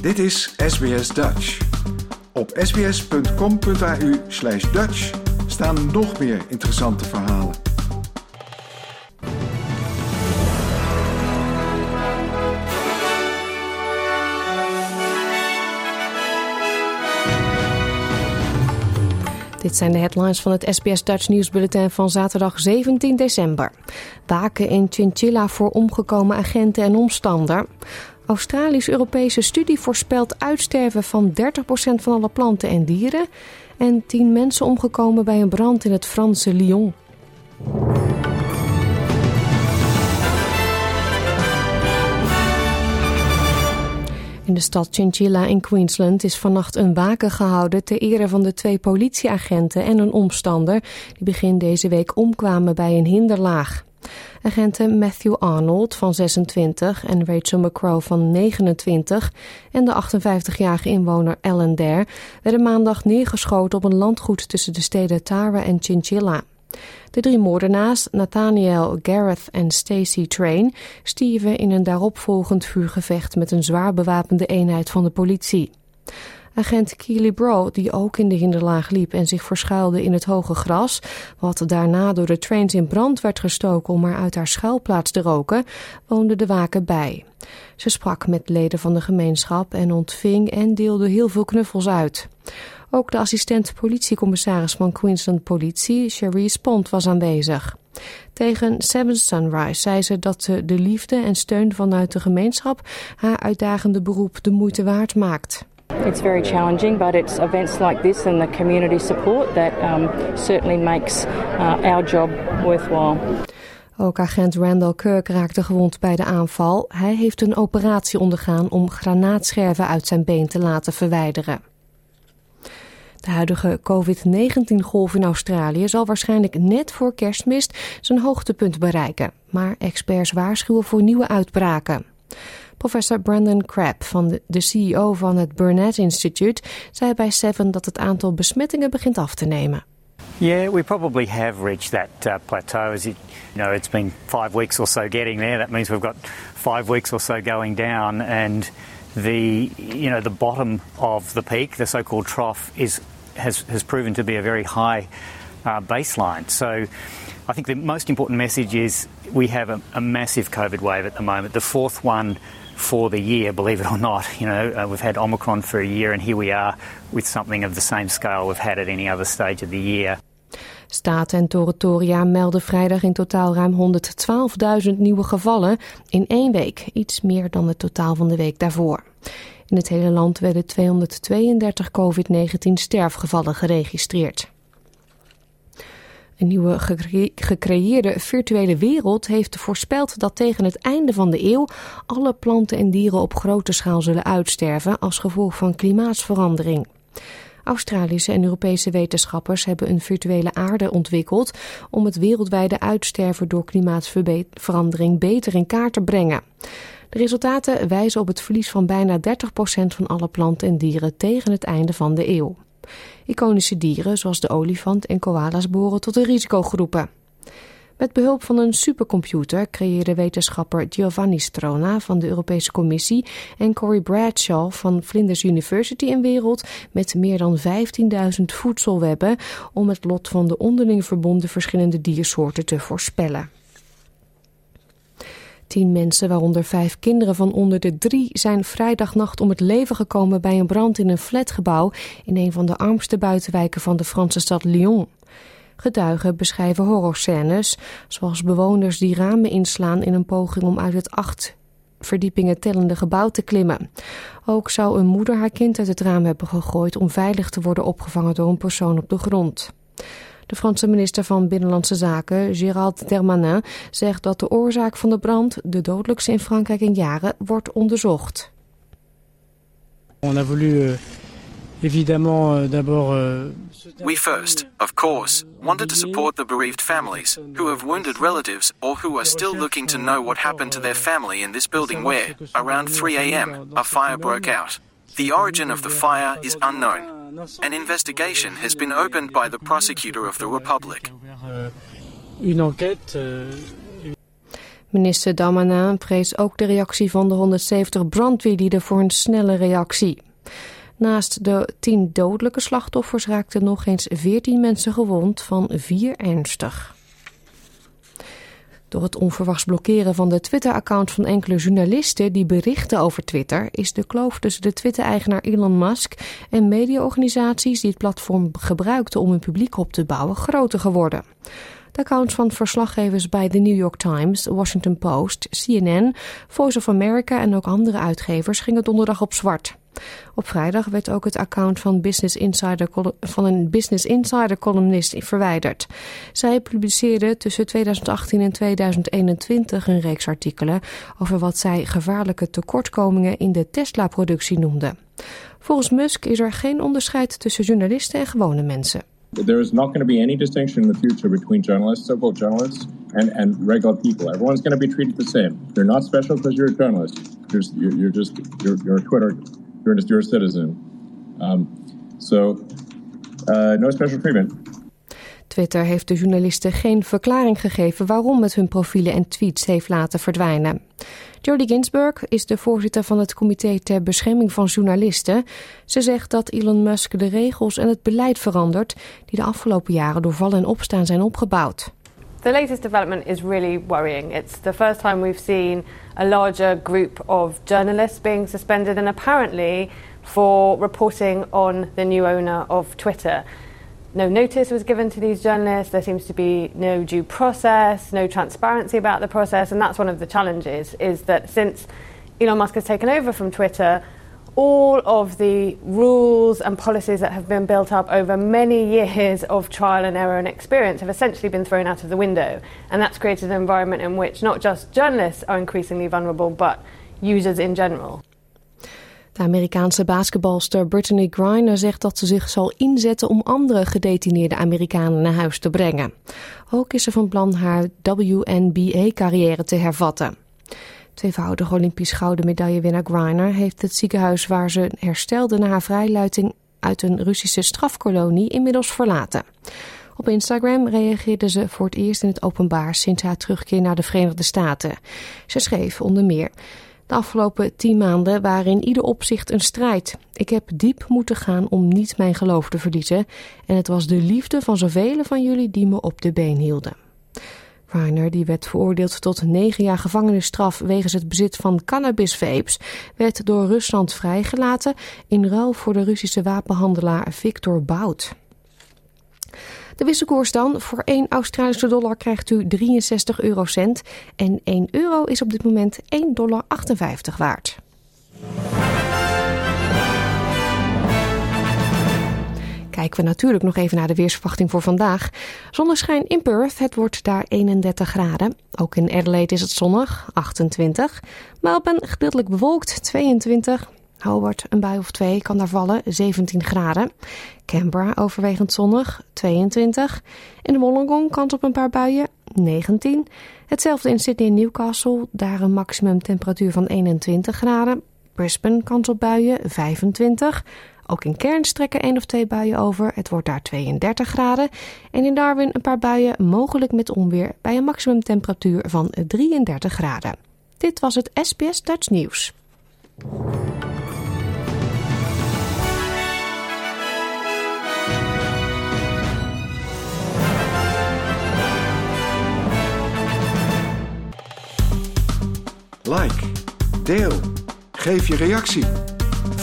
Dit is SBS Dutch. Op sbs.com.au slash Dutch staan nog meer interessante verhalen. Dit zijn de headlines van het SBS Dutch nieuwsbulletin van zaterdag 17 december. Waken in Chinchilla voor omgekomen agenten en omstander. Australisch-Europese studie voorspelt uitsterven van 30% van alle planten en dieren. En 10 mensen omgekomen bij een brand in het Franse Lyon. In de stad Chinchilla in Queensland is vannacht een waken gehouden ter ere van de twee politieagenten en een omstander die begin deze week omkwamen bij een hinderlaag. Agenten Matthew Arnold van 26 en Rachel McCrow van 29 en de 58-jarige inwoner Ellen Dare werden maandag neergeschoten op een landgoed tussen de steden Tara en Chinchilla. De drie moordenaars, Nathaniel, Gareth en Stacey Train, stierven in een daaropvolgend vuurgevecht met een zwaar bewapende eenheid van de politie. Agent Keely Bro, die ook in de hinderlaag liep en zich verschuilde in het hoge gras, wat daarna door de trains in brand werd gestoken om er uit haar schuilplaats te roken, woonde de waken bij. Ze sprak met leden van de gemeenschap en ontving en deelde heel veel knuffels uit. Ook de assistent politiecommissaris van Queensland Politie, Cherise Pond, was aanwezig. Tegen Seven Sunrise zei ze dat de liefde en steun vanuit de gemeenschap haar uitdagende beroep de moeite waard maakt. It's very challenging, but it's events like this and the community support that um, certainly makes uh, our job worthwhile. Ook agent Randall Kirk raakte gewond bij de aanval. Hij heeft een operatie ondergaan om granaatscherven uit zijn been te laten verwijderen. De huidige COVID-19-golf in Australië zal waarschijnlijk net voor kerstmis zijn hoogtepunt bereiken. Maar experts waarschuwen voor nieuwe uitbraken. Professor Brandon Crabb, van de, de CEO van het Burnett Institute, zei bij Seven dat het aantal besmettingen begint af te nemen. Yeah, we probably have reached that uh, plateau. As it, you know, it's been five weeks or so getting there. That means we've got five weeks or so going down, and the you know the bottom of the peak, the so-called trough, is has has proven to be a very high uh, baseline. So. I think the most important message is we have a, massive COVID wave at the moment, the fourth one for the year, believe it or not. You know, uh, we've had Omicron for a year, and here we are with something of the same scale we've had at any other stage of the year. Staten en territoria melden vrijdag in totaal ruim 112.000 nieuwe gevallen in één week, iets meer dan het totaal van de week daarvoor. In het hele land werden 232 COVID-19 sterfgevallen geregistreerd. Een nieuwe gecreëerde virtuele wereld heeft voorspeld dat tegen het einde van de eeuw alle planten en dieren op grote schaal zullen uitsterven als gevolg van klimaatsverandering. Australische en Europese wetenschappers hebben een virtuele aarde ontwikkeld om het wereldwijde uitsterven door klimaatverandering beter in kaart te brengen. De resultaten wijzen op het verlies van bijna 30% van alle planten en dieren tegen het einde van de eeuw. Iconische dieren zoals de olifant en koala's behoren tot de risicogroepen. Met behulp van een supercomputer creëerde wetenschapper Giovanni Strona van de Europese Commissie en Cory Bradshaw van Flinders University een wereld met meer dan 15.000 voedselwebben om het lot van de onderling verbonden verschillende diersoorten te voorspellen. Tien mensen, waaronder vijf kinderen van onder de drie, zijn vrijdagnacht om het leven gekomen bij een brand in een flatgebouw in een van de armste buitenwijken van de Franse stad Lyon. Getuigen beschrijven horrorscènes, zoals bewoners die ramen inslaan in een poging om uit het acht verdiepingen tellende gebouw te klimmen. Ook zou een moeder haar kind uit het raam hebben gegooid om veilig te worden opgevangen door een persoon op de grond. De Franse minister van Binnenlandse Zaken, Gérald Darmanin, zegt dat de oorzaak van de brand, de dodelijkste in Frankrijk in jaren, wordt onderzocht. On a voulu euh, évidemment euh, d'abord euh, We first, of course, wanted to support the bereaved families who have wounded relatives or who are still looking to know what happened to their family in this building where, around 3 a.m., a fire broke out. The origin of the fire is unknown. An investigation has been opened by the prosecutor of the Republic. Une enquête Minister Damanin prees ook de reactie van de 170 brandweerlieden voor een snelle reactie. Naast de 10 dodelijke slachtoffers raakten nog eens 14 mensen gewond, van 4 ernstig. Door het onverwachts blokkeren van de Twitter-account van enkele journalisten die berichten over Twitter, is de kloof tussen de Twitter-eigenaar Elon Musk en mediaorganisaties die het platform gebruikten om hun publiek op te bouwen groter geworden. De accounts van verslaggevers bij The New York Times, Washington Post, CNN, Voice of America en ook andere uitgevers gingen donderdag op zwart. Op vrijdag werd ook het account van, Business Insider, van een Business Insider columnist verwijderd. Zij publiceerde tussen 2018 en 2021 een reeks artikelen over wat zij gevaarlijke tekortkomingen in de Tesla-productie noemde. Volgens Musk is er geen onderscheid tussen journalisten en gewone mensen. There is not going to be any distinction in the future between journalists, so-called journalists, and, and regular people. Everyone's going to be treated the same. You're not special because you're a journalist. You're, you're just you're, you're a Twitter citizen. Um, so, uh, no special. Twitter heeft de journalisten geen verklaring gegeven waarom het hun profielen en tweets heeft laten verdwijnen. Jodie Ginsburg is de voorzitter van het Comité ter Bescherming van Journalisten. Ze zegt dat Elon Musk de regels en het beleid verandert die de afgelopen jaren door vallen en opstaan zijn opgebouwd. The latest development is really worrying. It's the first time we've seen a larger group of journalists being suspended and apparently for reporting on the new owner of Twitter. no notice was given to these journalists. There seems to be no due process, no transparency about the process, and that's one of the challenges. Is that since Elon Musk has taken over from Twitter, all of the rules and policies that have been built up over many years of trial and error and experience have essentially been thrown out of the window. And that's created an environment in which not just journalists are increasingly vulnerable, but users in general. De Amerikaanse basketbalster Brittany Griner zegt dat ze zich zal inzetten om andere gedetineerde Amerikanen naar huis te brengen. Ook is ze van plan haar WNBA-carrière te hervatten. Tweevoudig Olympisch gouden medaillewinnaar Griner heeft het ziekenhuis waar ze herstelde na haar vrijluiting uit een Russische strafkolonie inmiddels verlaten. Op Instagram reageerde ze voor het eerst in het openbaar sinds haar terugkeer naar de Verenigde Staten. Ze schreef onder meer. De afgelopen tien maanden waren in ieder opzicht een strijd. Ik heb diep moeten gaan om niet mijn geloof te verliezen. En het was de liefde van zoveel van jullie die me op de been hielden. Reiner, die werd veroordeeld tot negen jaar gevangenisstraf wegens het bezit van cannabisvapes, werd door Rusland vrijgelaten in ruil voor de Russische wapenhandelaar Victor Bout. De wisselkoers dan. Voor 1 Australische dollar krijgt u 63 eurocent. En 1 euro is op dit moment 1,58 dollar waard. Kijken we natuurlijk nog even naar de weersverwachting voor vandaag. Zonneschijn in Perth, het wordt daar 31 graden. Ook in Adelaide is het zonnig, 28. Melbourne gedeeltelijk bewolkt, 22. Hobart, een bui of twee, kan daar vallen, 17 graden. Canberra overwegend zonnig, 22. In de Wollongong kans op een paar buien, 19. Hetzelfde in Sydney en Newcastle, daar een maximum temperatuur van 21 graden. Brisbane kans op buien, 25. Ook in Cairns trekken één of twee buien over. Het wordt daar 32 graden. En in Darwin een paar buien, mogelijk met onweer, bij een maximum temperatuur van 33 graden. Dit was het SBS Dutch Nieuws. Like, deel, geef je reactie.